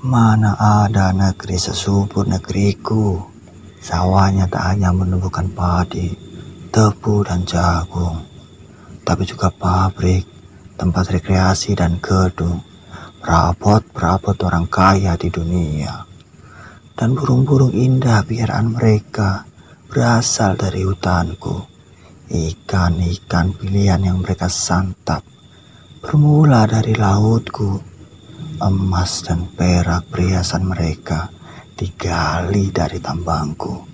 Mana ada negeri sesubur negeriku. Sawahnya tak hanya menumbuhkan padi, tebu dan jagung, tapi juga pabrik, tempat rekreasi dan gedung, perabot-perabot orang kaya di dunia. Dan burung-burung indah biaran mereka berasal dari hutanku. Ikan-ikan pilihan yang mereka santap bermula dari lautku. Emas dan perak perhiasan mereka digali dari tambangku.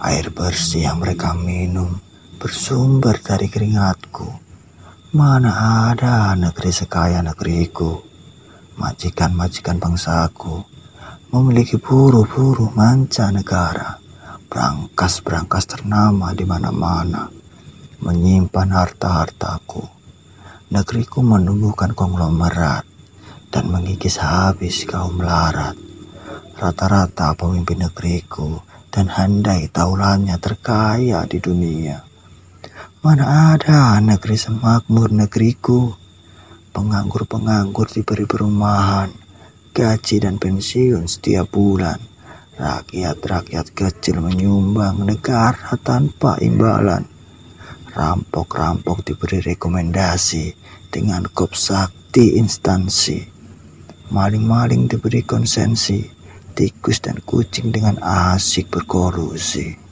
Air bersih yang mereka minum bersumber dari keringatku. Mana ada negeri sekaya negeriku. Majikan-majikan bangsaku memiliki buru-buru manca negara. Berangkas-berangkas ternama di mana-mana. Menyimpan harta-hartaku. Negeriku menumbuhkan konglomerat dan mengikis habis kaum melarat. Rata-rata pemimpin negeriku dan handai taulannya terkaya di dunia. Mana ada negeri semakmur negeriku. Penganggur-penganggur diberi perumahan, gaji dan pensiun setiap bulan. Rakyat-rakyat kecil menyumbang negara tanpa imbalan. Rampok-rampok diberi rekomendasi dengan kop sakti instansi. Maling-maling diberi konsensi tikus dan kucing dengan asik berkolusi.